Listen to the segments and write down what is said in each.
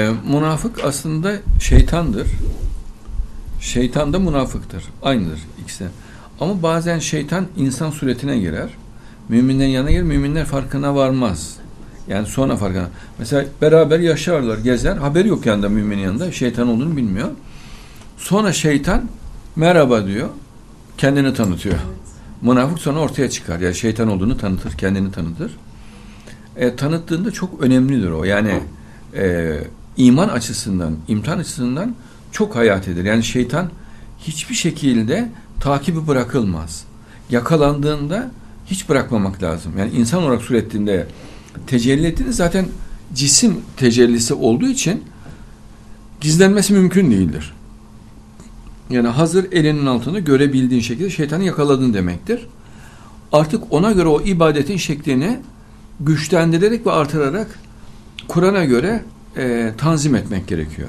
Ee, münafık aslında şeytandır. Şeytan da münafıktır. Aynıdır ikisi. Ama bazen şeytan insan suretine girer. Müminlerin yanına gelir. Müminler farkına varmaz. Yani sonra farkına. Mesela beraber yaşarlar, gezer. Haberi yok yanında müminin yanında. Şeytan olduğunu bilmiyor. Sonra şeytan merhaba diyor. Kendini tanıtıyor. Münafık sonra ortaya çıkar. Yani şeytan olduğunu tanıtır, kendini tanıtır. E, tanıttığında çok önemlidir o. Yani e, iman açısından, imtihan açısından çok hayatidir. Yani şeytan hiçbir şekilde takibi bırakılmaz. Yakalandığında hiç bırakmamak lazım. Yani insan olarak surettiğinde tecelli ettiğinde zaten cisim tecellisi olduğu için gizlenmesi mümkün değildir. Yani hazır elinin altında görebildiğin şekilde şeytanı yakaladın demektir. Artık ona göre o ibadetin şeklini güçlendirerek ve artırarak Kur'an'a göre e, tanzim etmek gerekiyor.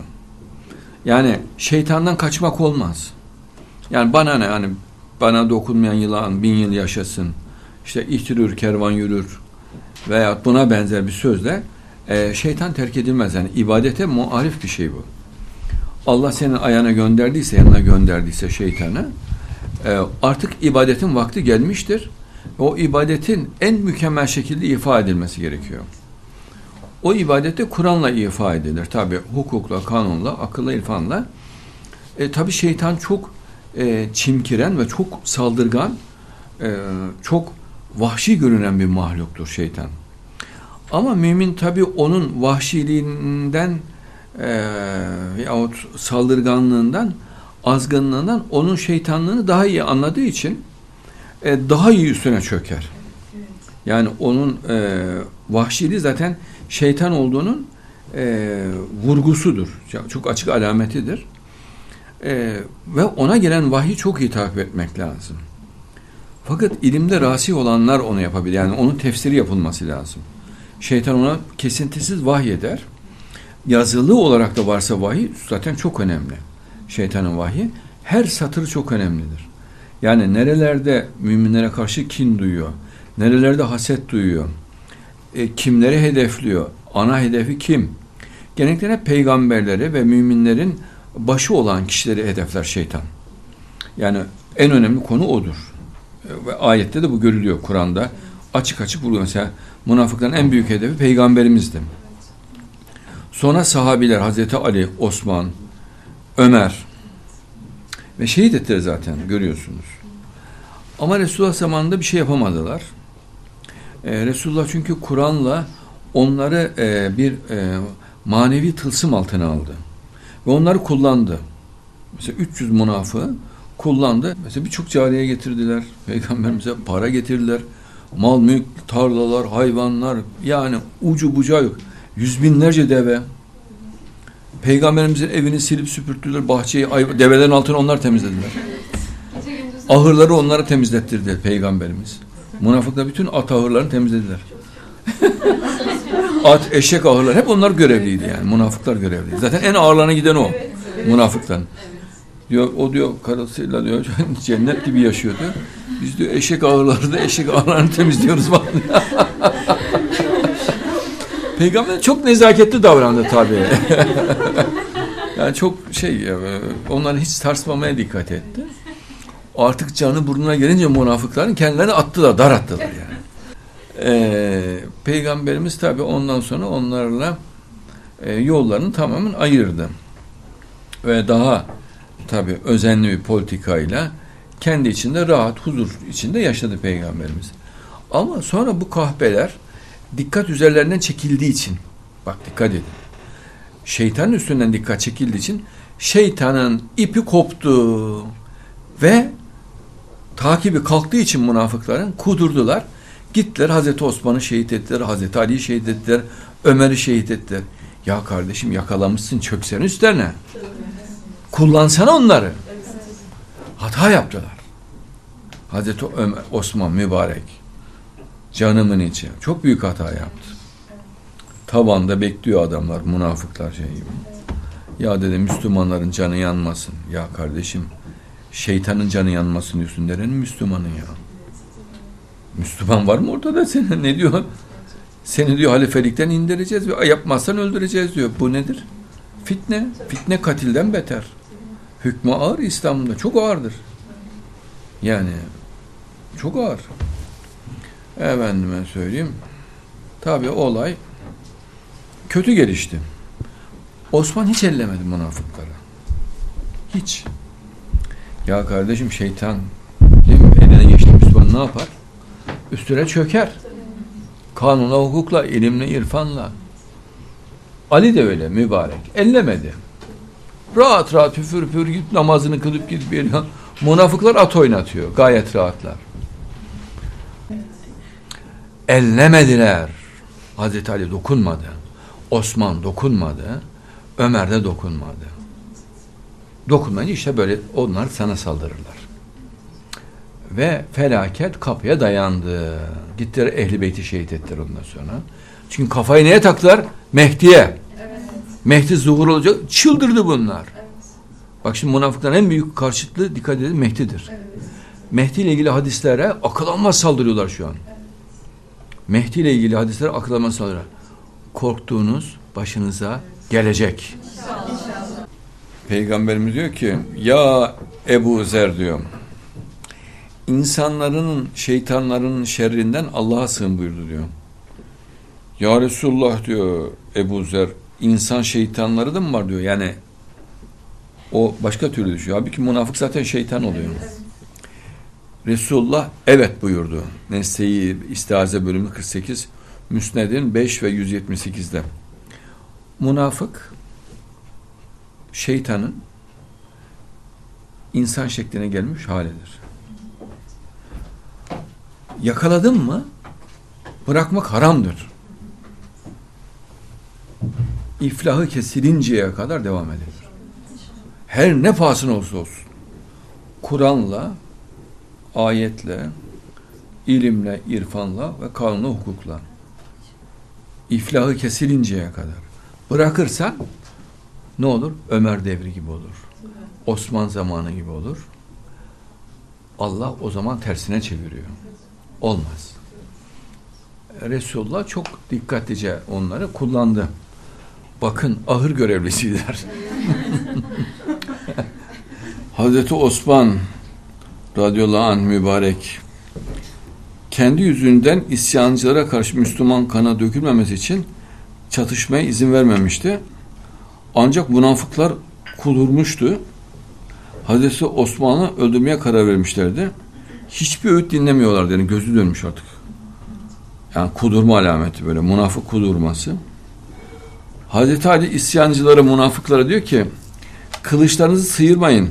Yani şeytandan kaçmak olmaz. Yani bana ne yani bana dokunmayan yılan bin yıl yaşasın. İşte ihtirür kervan yürür veya buna benzer bir sözle e, şeytan terk edilmez. Yani ibadete muarif bir şey bu. Allah senin ayağına gönderdiyse, yanına gönderdiyse şeytanı e, artık ibadetin vakti gelmiştir. O ibadetin en mükemmel şekilde ifa edilmesi gerekiyor. O ibadette Kur'an'la ifa edilir. Tabi hukukla, kanunla, akılla, irfanla. E, tabi şeytan çok e, çimkiren ve çok saldırgan, e, çok vahşi görünen bir mahluktur şeytan. Ama mümin tabi onun vahşiliğinden e, yahut saldırganlığından, azgınlığından onun şeytanlığını daha iyi anladığı için e, daha iyi üstüne çöker. Yani onun e, vahşiliği zaten şeytan olduğunun e, vurgusudur. Çok açık alametidir. E, ve ona gelen vahiy çok iyi takip etmek lazım. Fakat ilimde rasi olanlar onu yapabilir. Yani onun tefsiri yapılması lazım. Şeytan ona kesintisiz vahiy eder. Yazılı olarak da varsa vahiy zaten çok önemli. Şeytanın vahyi. Her satır çok önemlidir. Yani nerelerde müminlere karşı kin duyuyor, nerelerde haset duyuyor, e, kimleri hedefliyor, ana hedefi kim? Genellikle peygamberleri ve müminlerin başı olan kişileri hedefler şeytan. Yani en önemli konu odur. E, ve ayette de bu görülüyor Kur'an'da. Açık açık vuruyor. Mesela münafıkların en büyük hedefi peygamberimizdi. Sonra sahabiler Hazreti Ali, Osman, Ömer ve şehit ettiler zaten görüyorsunuz. Ama Resulullah zamanında bir şey yapamadılar. Ee, Resulullah çünkü Kur'an'la onları e, bir e, manevi tılsım altına aldı. Ve onları kullandı. Mesela 300 münafığı kullandı. Mesela birçok cariye getirdiler. Peygamberimize para getirdiler. Mal, mülk, tarlalar, hayvanlar yani ucu bucağı yok. Yüz binlerce deve. Peygamberimizin evini silip süpürttüler. Bahçeyi, develerin altını onlar temizlediler. Ahırları onlara temizlettirdi Peygamberimiz. Münafıklar bütün at ahırlarını temizlediler. at, eşek ahırları hep onlar görevliydi yani. Münafıklar görevliydi. Zaten en ağırlarına giden o. Münafıkların. Diyor, o diyor karısıyla diyor cennet gibi yaşıyor diyor. Biz diyor eşek ağırları da eşek ağırlarını temizliyoruz falan. Peygamber çok nezaketli davrandı tabi. yani çok şey e, onları hiç sarsmamaya dikkat etti. Artık canı burnuna gelince münafıkların kendilerini attılar, dar attılar yani. Ee, Peygamberimiz tabi ondan sonra onlarla e, yollarını tamamen ayırdı. Ve daha tabi özenli bir politikayla kendi içinde rahat, huzur içinde yaşadı Peygamberimiz. Ama sonra bu kahpeler dikkat üzerlerinden çekildiği için bak dikkat edin. Şeytanın üstünden dikkat çekildiği için şeytanın ipi koptu ve takibi kalktığı için münafıkların kudurdular. Gittiler Hazreti Osman'ı şehit ettiler, Hazreti Ali'yi şehit ettiler, Ömer'i şehit ettiler. Ya kardeşim yakalamışsın çöksene üstlerine. Kullansana onları. Hata yaptılar. Hazreti Ömer, Osman mübarek. Canımın içi. Çok büyük hata yaptı. Tabanda bekliyor adamlar, münafıklar şey gibi. Ya dedi Müslümanların canı yanmasın. Ya kardeşim şeytanın canı yanmasın diyorsun. Nerenin Müslümanın ya? Müslüman var mı ortada senin? Ne diyor? Seni diyor halifelikten indireceğiz ve yapmazsan öldüreceğiz diyor. Bu nedir? Fitne. Fitne katilden beter. Hükmü ağır İslam'da. Çok ağırdır. Yani çok ağır. Efendime söyleyeyim. Tabi olay kötü gelişti. Osman hiç ellemedi münafıkları. Hiç. Ya kardeşim şeytan değil mi? eline geçti Müslüman ne yapar? Üstüne çöker. Kanuna, hukukla, ilimle, irfanla. Ali de öyle mübarek. Ellemedi. Rahat rahat püfür püfür git namazını kılıp gidip geliyor. Münafıklar at oynatıyor. Gayet rahatlar. Ellemediler. Hazreti Ali dokunmadı. Osman dokunmadı. Ömer de dokunmadı. Dokunmayınca işte böyle onlar sana saldırırlar. Ve felaket kapıya dayandı. Gittiler ehli beyti şehit ettiler ondan sonra. Çünkü kafayı neye taktılar? Mehdi'ye. Evet. Mehdi zuhur olacak. Çıldırdı bunlar. Evet. Bak şimdi münafıkların en büyük karşıtlığı dikkat edin Mehdi'dir. Evet. Mehdi ile ilgili hadislere akıl almaz saldırıyorlar şu an. Evet. Mehdi ile ilgili hadislere akıl almaz saldırıyorlar. Korktuğunuz başınıza gelecek. Peygamberimiz diyor ki ya Ebu Zer diyor insanların şeytanların şerrinden Allah'a sığın buyurdu diyor. Ya Resulullah diyor Ebu Zer insan şeytanları da mı var diyor. Yani o başka türlü düşüyor. Halbuki münafık zaten şeytan oluyor. Resulullah evet buyurdu. Nesneyi İstiaze bölümü 48 Müsned'in 5 ve 178'de. Münafık şeytanın insan şekline gelmiş halidir. Yakaladın mı bırakmak haramdır. İflahı kesilinceye kadar devam edilir. Her ne pahasına olsa olsun. Kur'an'la, ayetle, ilimle, irfanla ve kanunla, hukukla. İflahı kesilinceye kadar. Bırakırsan ne olur? Ömer devri gibi olur. Osman zamanı gibi olur. Allah o zaman tersine çeviriyor. Olmaz. Resulullah çok dikkatlice onları kullandı. Bakın ahır görevlisiler. Hazreti Osman radıyallahu anh mübarek kendi yüzünden isyancılara karşı Müslüman kana dökülmemesi için çatışmaya izin vermemişti. Ancak münafıklar kudurmuştu. Hazreti Osman'ı öldürmeye karar vermişlerdi. Hiçbir öğüt dinlemiyorlar yani gözü dönmüş artık. Yani kudurma alameti böyle münafık kudurması. Hazreti Ali isyancılara, münafıklara diyor ki kılıçlarınızı sıyırmayın.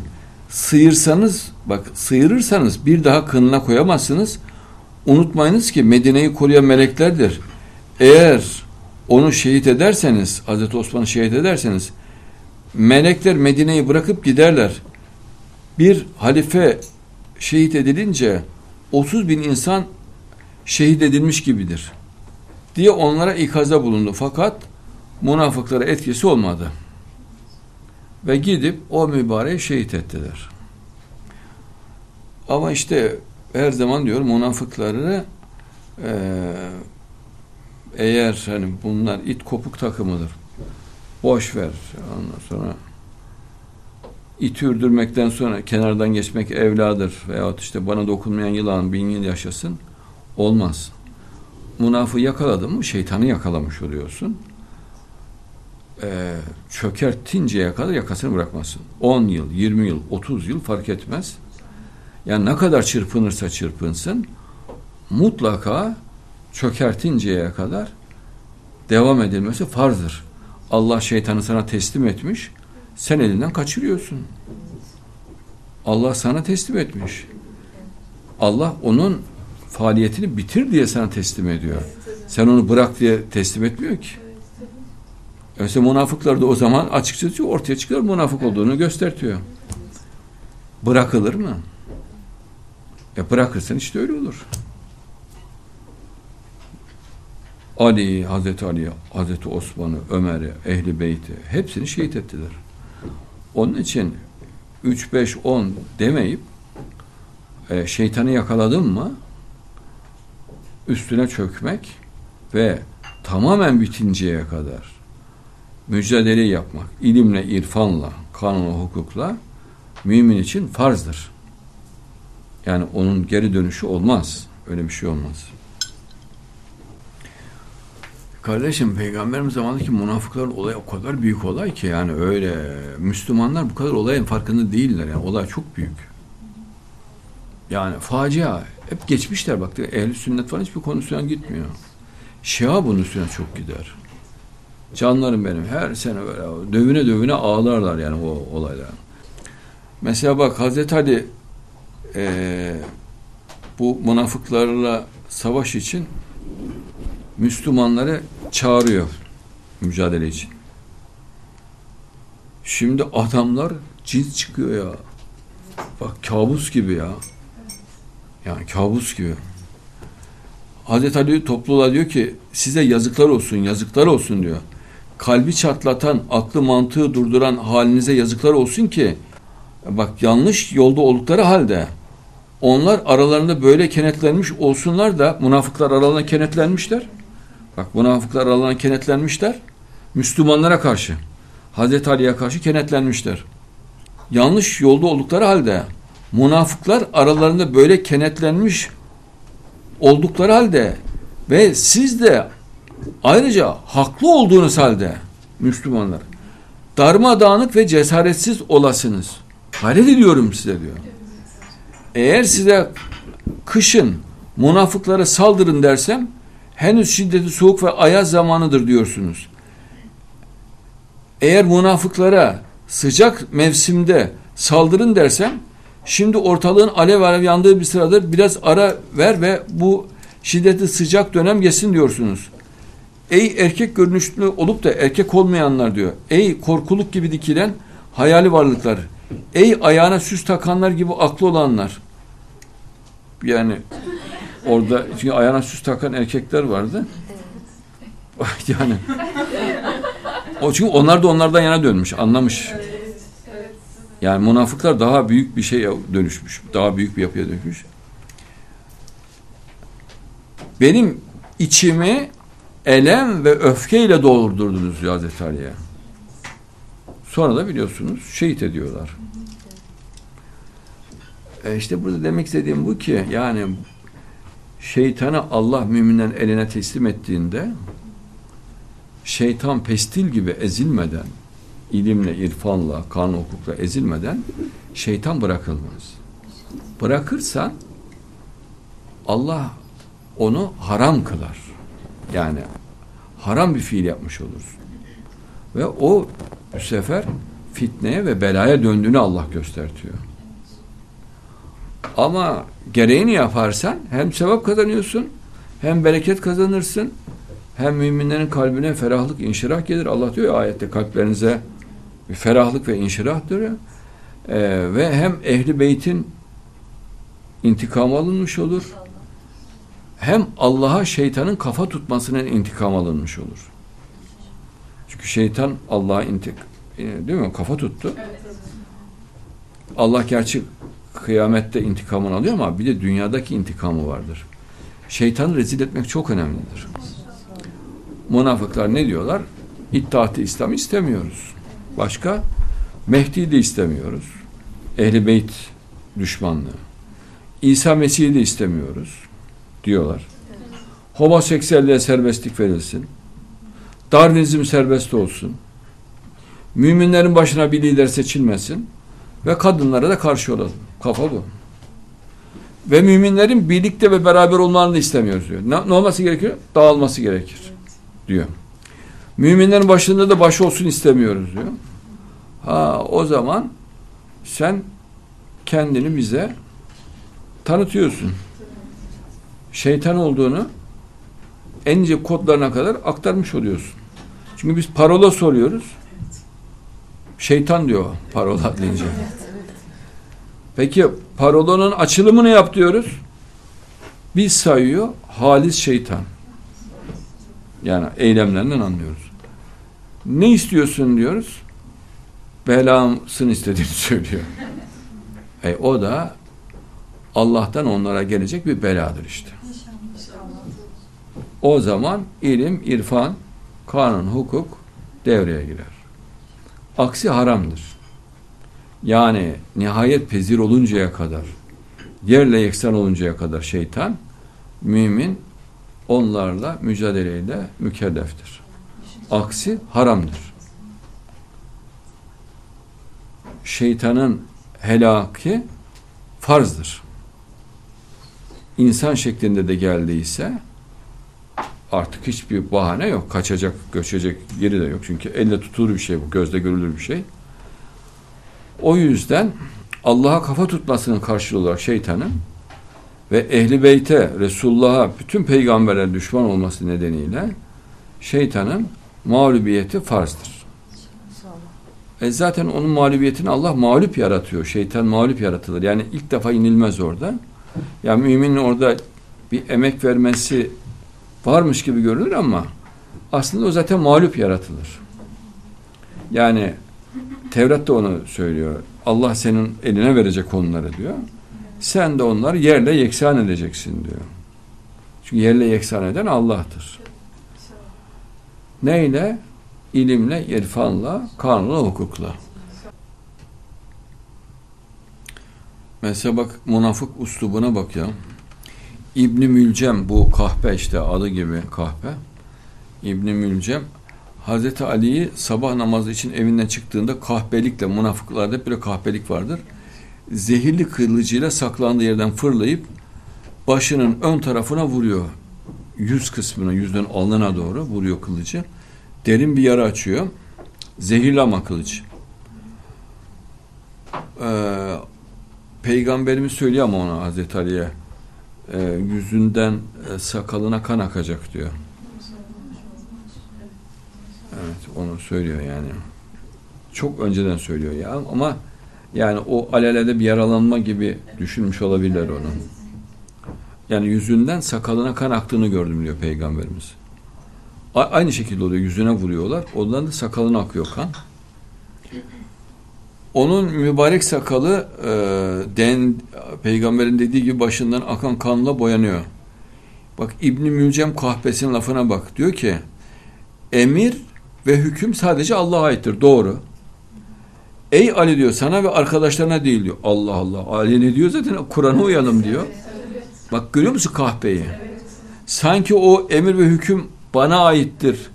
Sıyırsanız, bak sıyırırsanız bir daha kınına koyamazsınız. Unutmayınız ki Medine'yi koruyan meleklerdir. Eğer onu şehit ederseniz, Hazreti Osman'ı şehit ederseniz melekler Medine'yi bırakıp giderler. Bir halife şehit edilince 30 bin insan şehit edilmiş gibidir diye onlara ikazda bulundu. Fakat münafıklara etkisi olmadı. Ve gidip o mübareği şehit ettiler. Ama işte her zaman diyor münafıkları e, eğer hani bunlar it kopuk takımıdır. Boş ver. Ondan sonra it ürdürmekten sonra kenardan geçmek evladır veyahut işte bana dokunmayan yılan bin yıl yaşasın olmaz. Münafığı yakaladın mı şeytanı yakalamış oluyorsun e, çökertinceye kadar yakasını bırakmasın. 10 yıl, 20 yıl, 30 yıl fark etmez. Yani ne kadar çırpınırsa çırpınsın mutlaka çökertinceye kadar devam edilmesi farzdır. Allah şeytanı sana teslim etmiş, sen elinden kaçırıyorsun. Allah sana teslim etmiş. Allah onun faaliyetini bitir diye sana teslim ediyor. Sen onu bırak diye teslim etmiyor ki. Mesela münafıklar da o zaman açıkçası ortaya çıkıyor münafık olduğunu göstertiyor. Bırakılır mı? E bırakırsan işte öyle olur. Ali, Hazreti Ali, Hazreti Osman'ı, Ömer'i, Ehli Beyt'i hepsini şehit ettiler. Onun için 3, 5, 10 demeyip e, şeytanı yakaladın mı üstüne çökmek ve tamamen bitinceye kadar mücadele yapmak, ilimle, irfanla, kanunla, hukukla mümin için farzdır. Yani onun geri dönüşü olmaz. Öyle bir şey olmaz. Kardeşim peygamberimiz zamanındaki münafıkların olayı o kadar büyük olay ki yani öyle Müslümanlar bu kadar olayın farkında değiller yani olay çok büyük. Yani facia hep geçmişler bak ehli sünnet falan hiçbir konusuna gitmiyor. Şia bunun üstüne çok gider. Canlarım benim her sene böyle dövüne dövüne ağlarlar yani o olaylar. Mesela bak Hazreti Ali e, bu münafıklarla savaş için Müslümanları çağırıyor mücadele için. Şimdi adamlar cins çıkıyor ya. Bak kabus gibi ya. Yani kabus gibi. Hazreti Ali topluluğa diyor ki size yazıklar olsun, yazıklar olsun diyor. Kalbi çatlatan, aklı mantığı durduran halinize yazıklar olsun ki bak yanlış yolda oldukları halde onlar aralarında böyle kenetlenmiş olsunlar da münafıklar aralarında kenetlenmişler. Bak münafıklar aralarında kenetlenmişler. Müslümanlara karşı, Hazreti Ali'ye karşı kenetlenmişler. Yanlış yolda oldukları halde münafıklar aralarında böyle kenetlenmiş oldukları halde ve siz de ayrıca haklı olduğunuz halde Müslümanlar darmadağınık ve cesaretsiz olasınız. Hayret ediyorum size diyor. Eğer size kışın münafıklara saldırın dersem henüz şiddeti soğuk ve ayaz zamanıdır diyorsunuz. Eğer münafıklara sıcak mevsimde saldırın dersem şimdi ortalığın alev alev yandığı bir sıradır biraz ara ver ve bu şiddeti sıcak dönem geçsin diyorsunuz. Ey erkek görünüşlü olup da erkek olmayanlar diyor. Ey korkuluk gibi dikilen hayali varlıklar. Ey ayağına süs takanlar gibi aklı olanlar. Yani orada çünkü ayağına süs takan erkekler vardı. yani o çünkü onlar da onlardan yana dönmüş, anlamış. Yani münafıklar daha büyük bir şeye dönüşmüş. Daha büyük bir yapıya dönüşmüş. Benim içimi elem ve öfkeyle doldurdunuz diyor Hazreti Ali'ye. Sonra da biliyorsunuz şehit ediyorlar. E işte burada demek istediğim bu ki yani şeytanı Allah müminden eline teslim ettiğinde şeytan pestil gibi ezilmeden ilimle, irfanla, kanun hukukla ezilmeden şeytan bırakılmaz. Bırakırsan Allah onu haram kılar. Yani haram bir fiil yapmış olursun. Ve o bu sefer fitneye ve belaya döndüğünü Allah göstertiyor. Ama gereğini yaparsan hem sevap kazanıyorsun, hem bereket kazanırsın, hem müminlerin kalbine ferahlık, inşirah gelir. Allah diyor ayette kalplerinize bir ferahlık ve inşirah diyor. Ee, ve hem ehli beytin intikam alınmış olur. Hem Allah'a şeytanın kafa tutmasının intikam alınmış olur. Çünkü şeytan Allah'a intik e, değil mi? Kafa tuttu. Allah gerçi kıyamette intikamını alıyor ama bir de dünyadaki intikamı vardır. Şeytanı rezil etmek çok önemlidir. Münafıklar ne diyorlar? İttihat-ı İslam istemiyoruz. Başka? Mehdi de istemiyoruz. Ehli Beyt düşmanlığı. İsa Mesih'i de istemiyoruz diyorlar. Homoseksüelliğe serbestlik verilsin. Darwinizm serbest olsun. Müminlerin başına bir lider seçilmesin ve kadınlara da karşı olalım. Kafa bu. Ve müminlerin birlikte ve beraber olmalarını istemiyoruz diyor. Ne, ne olması gerekiyor? Dağılması gerekir diyor. Müminlerin başında da baş olsun istemiyoruz diyor. Ha o zaman sen kendini bize tanıtıyorsun. Şeytan olduğunu en ince kodlarına kadar aktarmış oluyorsun. Çünkü biz parola soruyoruz. Şeytan diyor parola deyince. Peki parolanın açılımını yap diyoruz. Biz sayıyor halis şeytan. Yani eylemlerinden anlıyoruz. Ne istiyorsun diyoruz. Belasını istediğini söylüyor. E, o da Allah'tan onlara gelecek bir beladır işte. O zaman ilim, irfan, kanun, hukuk devreye girer. Aksi haramdır. Yani nihayet pezir oluncaya kadar, yerle yeksan oluncaya kadar şeytan, mümin onlarla mücadeleyle mükelleftir. Aksi haramdır. Şeytanın helaki farzdır. İnsan şeklinde de geldiyse artık hiçbir bahane yok. Kaçacak, göçecek yeri de yok. Çünkü elle tutulur bir şey bu, gözle görülür bir şey. O yüzden Allah'a kafa tutmasının karşılığı olarak şeytanın ve ehli beyte, Resulullah'a, bütün peygamberler düşman olması nedeniyle şeytanın mağlubiyeti farzdır. E zaten onun mağlubiyetini Allah mağlup yaratıyor. Şeytan mağlup yaratılır. Yani ilk defa inilmez orada. Yani müminin orada bir emek vermesi varmış gibi görünür ama aslında o zaten mağlup yaratılır. Yani Tevrat da onu söylüyor. Allah senin eline verecek onları diyor. Sen de onları yerle yeksan edeceksin diyor. Çünkü yerle yeksan eden Allah'tır. Neyle? İlimle, irfanla, kanunla, hukukla. Mesela bak münafık uslubuna bak ya. İbni Mülcem bu kahpe işte adı gibi kahpe. İbni Mülcem Hazreti Ali'yi sabah namazı için evinden çıktığında kahpelikle münafıklarda böyle kahpelik vardır. Zehirli kılıcıyla saklandığı yerden fırlayıp başının ön tarafına vuruyor. Yüz kısmına, yüzden alnına doğru vuruyor kılıcı. Derin bir yara açıyor. Zehirli ama kılıç. Ee, Peygamberimiz söylüyor ama ona Hazreti Ali'ye e, yüzünden e, sakalına kan akacak diyor. Evet onu söylüyor yani. Çok önceden söylüyor ya ama yani o alelede bir yaralanma gibi düşünmüş olabilirler onu. Yani yüzünden sakalına kan aktığını gördüm diyor peygamberimiz. A- aynı şekilde oluyor. Yüzüne vuruyorlar. Ondan da sakalına akıyor kan. Onun mübarek sakalı e, den, peygamberin dediği gibi başından akan kanla boyanıyor. Bak İbni Mülcem kahpesinin lafına bak. Diyor ki emir ve hüküm sadece Allah'a aittir. Doğru. Ey Ali diyor sana ve arkadaşlarına değil diyor. Allah Allah. Ali ne diyor zaten Kur'an'a uyalım diyor. Bak görüyor musun kahpeyi? Sanki o emir ve hüküm bana aittir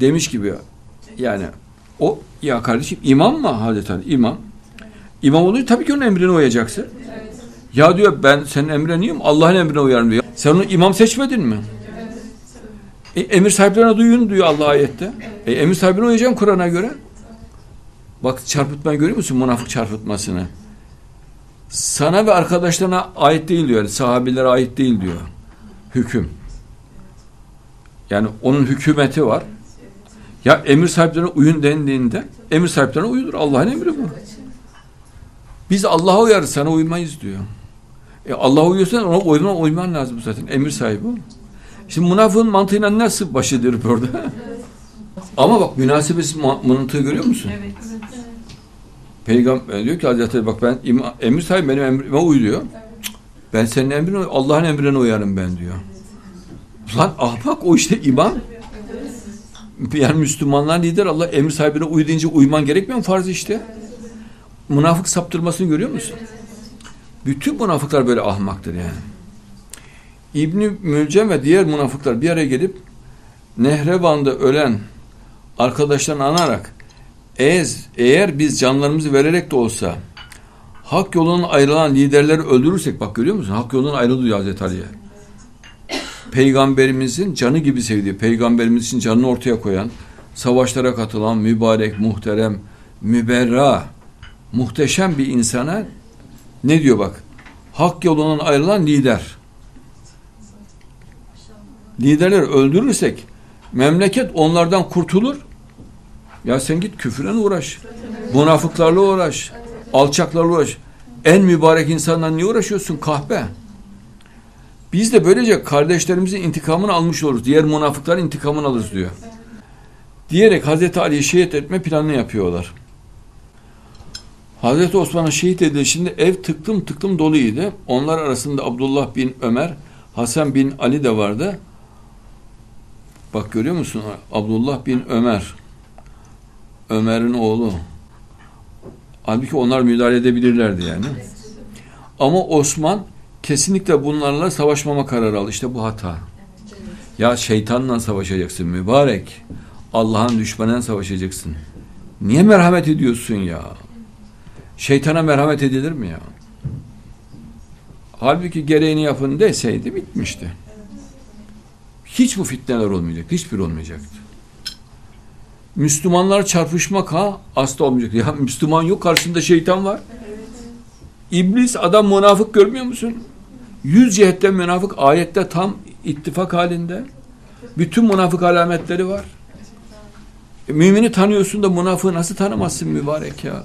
demiş gibi. Yani o ya kardeşim imam mı Hazreti Ali? İmam. İmam olunca tabii ki onun emrine uyacaksın. Ya diyor ben senin emrine niyim? Allah'ın emrine uyarım diyor. Sen onu imam seçmedin mi? E, emir sahiplerine duyun diyor Allah ayette. E, emir sahibine uyacaksın Kur'an'a göre. Bak çarpıtmayı görüyor musun? Münafık çarpıtmasını. Sana ve arkadaşlarına ait değil diyor. Yani sahabilere ait değil diyor. Hüküm. Yani onun hükümeti var. Ya emir sahiplerine uyun dendiğinde emir sahiplerine uyudur. Allah'ın emri bu. Biz Allah'a uyarız sana uymayız diyor. E Allah'a uyuyorsan ona uyman, uyman lazım zaten. Emir sahibi o. Şimdi münafığın mantığıyla nasıl başı dönüp orada? Ama bak münasebesiz mantığı görüyor musun? Evet. Peygamber diyor ki Hazreti bak ben emir sahibi benim emrime uy diyor. Ben senin emrine Allah'ın emrine uyarım ben diyor. Lan ahmak o işte imam. Yani Müslümanlar lider Allah emir sahibine uy deyince uyman gerekmiyor mu farz işte? Münafık saptırmasını görüyor musun? Bütün münafıklar böyle ahmaktır yani. İbni Mülcem ve diğer münafıklar bir araya gelip Nehrevan'da ölen arkadaşlarını anarak Ez, eğer biz canlarımızı vererek de olsa hak yolundan ayrılan liderleri öldürürsek bak görüyor musun? Hak yolundan ayrılıyor Hazreti Ali'ye. Peygamberimizin canı gibi sevdiği, peygamberimiz için canını ortaya koyan, savaşlara katılan mübarek, muhterem, müberra, muhteşem bir insana ne diyor bak? Hak yolundan ayrılan lider. Liderleri öldürürsek memleket onlardan kurtulur. Ya sen git küfürle uğraş. Münafıklarla uğraş. Alçaklarla uğraş. En mübarek insanla niye uğraşıyorsun? Kahpe. Biz de böylece kardeşlerimizin intikamını almış oluruz. Diğer münafıkların intikamını alırız diyor. Diyerek Hazreti Ali'yi şehit etme planını yapıyorlar. Hazreti Osman'ın şehit edilişinde ev tıklım tıklım doluydu. Onlar arasında Abdullah bin Ömer, Hasan bin Ali de vardı. Bak görüyor musun? Abdullah bin Ömer. Ömer'in oğlu. Halbuki onlar müdahale edebilirlerdi yani. Ama Osman kesinlikle bunlarla savaşmama kararı aldı. İşte bu hata. Ya şeytanla savaşacaksın mübarek. Allah'ın düşmanına savaşacaksın. Niye merhamet ediyorsun ya? Şeytana merhamet edilir mi ya? Halbuki gereğini yapın deseydi bitmişti. Hiç bu fitneler olmayacak. Hiçbir olmayacaktı. Müslümanlar çarpışmak ha asla olmayacak. Ya Müslüman yok karşında şeytan var. İblis adam münafık görmüyor musun? Yüz cihetten münafık ayette tam ittifak halinde. Bütün münafık alametleri var. E, mümini tanıyorsun da münafığı nasıl tanımazsın mübarek ya?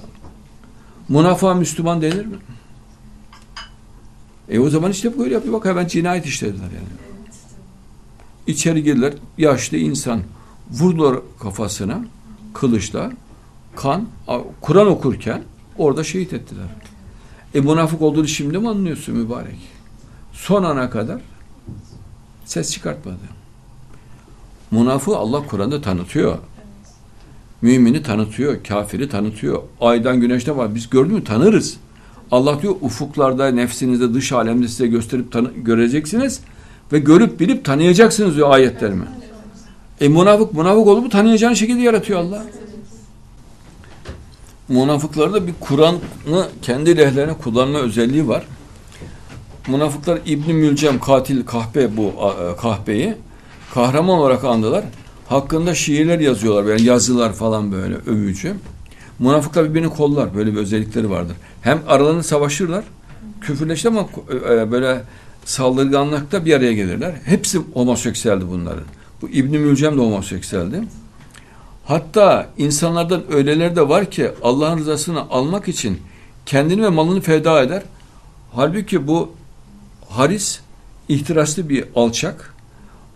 Münafığa Müslüman denir mi? E o zaman işte böyle yapıyor. Bak hemen cinayet işlediler yani. İçeri girdiler. Yaşlı insan. Vurdular kafasına kılıçla. Kan. Kur'an okurken orada şehit ettiler. E münafık olduğunu şimdi mi anlıyorsun mübarek? Son ana kadar ses çıkartmadı. Münafığı Allah Kur'an'da tanıtıyor. Mümini tanıtıyor, kafiri tanıtıyor. Aydan güneşte var. Biz gördük mü tanırız. Allah diyor ufuklarda, nefsinizde, dış alemde size gösterip göreceksiniz ve görüp bilip tanıyacaksınız diyor ayetlerimi. E münafık münafık olup tanıyacağın şekilde yaratıyor Allah. Münafıklarda bir Kur'an'ı kendi lehlerine kullanma özelliği var. Münafıklar İbn Mülcem katil kahpe bu kahpeyi kahraman olarak andılar. Hakkında şiirler yazıyorlar yani yazılar falan böyle övücü. Münafıklar birbirini kollar. Böyle bir özellikleri vardır. Hem aralarında savaşırlar. Küfürleşti ama e, böyle saldırganlıkta bir araya gelirler. Hepsi homoseksüeldi bunların. Bu İbn Mülcem de homoseksüeldi. Hatta insanlardan öyleler de var ki Allah'ın rızasını almak için kendini ve malını feda eder. Halbuki bu Haris ihtiraslı bir alçak.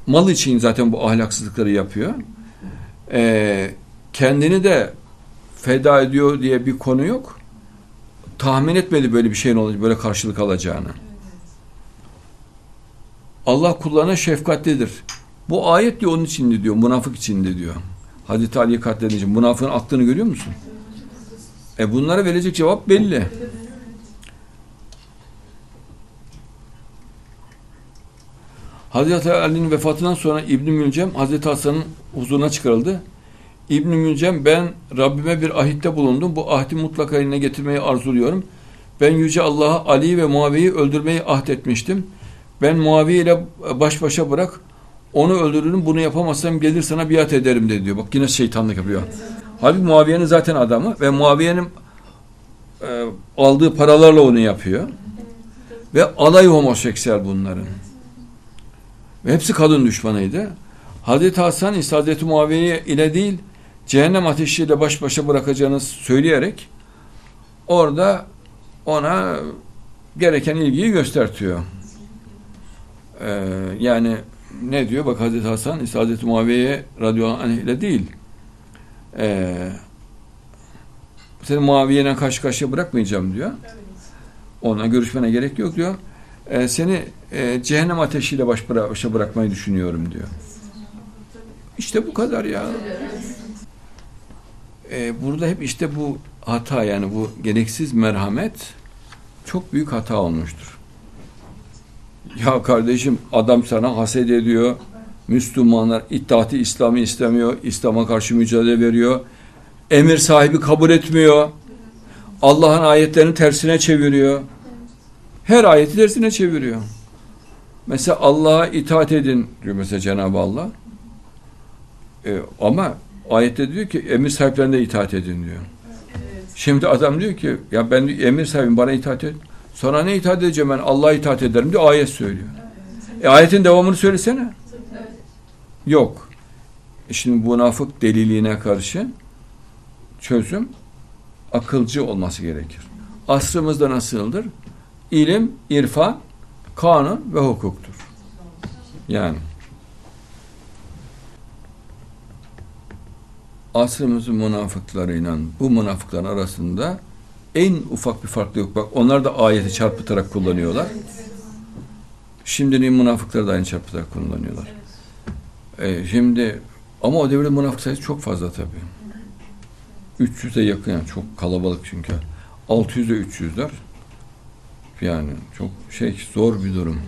Mal için zaten bu ahlaksızlıkları yapıyor. Ee, kendini de feda ediyor diye bir konu yok. Tahmin etmedi böyle bir şeyin olacak, böyle karşılık alacağını. Allah kullarına şefkatlidir. Bu ayet diyor onun içinde diyor, münafık içinde diyor. Hazreti Ali'yi katledince münafığın aklını görüyor musun? E bunlara verecek cevap belli. Hazreti Ali'nin vefatından sonra İbn Mülcem Hazreti Hasan'ın huzuruna çıkarıldı. İbn Mülcem ben Rabbime bir ahitte bulundum. Bu ahdi mutlaka yerine getirmeyi arzuluyorum. Ben Yüce Allah'a Ali ve Muaviye'yi öldürmeyi ahdetmiştim. Ben Muaviye ile baş başa bırak. Onu öldürürüm. Bunu yapamazsam gelir sana biat ederim de diyor. Bak yine şeytanlık yapıyor. Halbuki Muaviye'nin zaten adamı ve Muaviye'nin e, aldığı paralarla onu yapıyor. Ve alay homoseksüel bunların. Ve hepsi kadın düşmanıydı. Hazreti Hasan ise Hazreti Muaviye ile değil cehennem ateşiyle baş başa bırakacağını söyleyerek orada ona gereken ilgiyi göstertiyor. Ee, yani ne diyor? Bak Hazreti Hasan ise Hazreti Muaviye radıyallahu anh ile değil. Ee, seni Muaviye'yle karşı karşıya bırakmayacağım diyor. Ona görüşmene gerek yok diyor. Ee, seni e, cehennem ateşiyle baş başa bırakmayı düşünüyorum diyor. İşte bu kadar ya e, burada hep işte bu hata yani bu gereksiz merhamet çok büyük hata olmuştur. Ya kardeşim adam sana haset ediyor. Müslümanlar iddiatı İslam'ı istemiyor. İslam'a karşı mücadele veriyor. Emir sahibi kabul etmiyor. Allah'ın ayetlerini tersine çeviriyor. Her ayeti tersine çeviriyor. Mesela Allah'a itaat edin diyor mesela Cenab-ı Allah. E, ama Ayette diyor ki emir sahiplerine itaat edin diyor. Şimdi adam diyor ki ya ben emir sahibim bana itaat et. Sonra ne itaat edeceğim ben Allah'a itaat ederim diyor ayet söylüyor. E, ayetin devamını söylesene. Yok. E şimdi bu münafık deliliğine karşı çözüm akılcı olması gerekir. Asrımızda nasıldır? İlim, irfan, kanun ve hukuktur. Yani asrımızın münafıklarıyla bu münafıkların arasında en ufak bir fark yok. Bak onlar da ayeti çarpıtarak kullanıyorlar. Şimdinin münafıkları da aynı çarpıtarak kullanıyorlar. Ee, şimdi ama o devirde münafık sayısı çok fazla tabii. 300'e yakın yani çok kalabalık çünkü. 600'e 300'ler. Yani çok şey zor bir durum.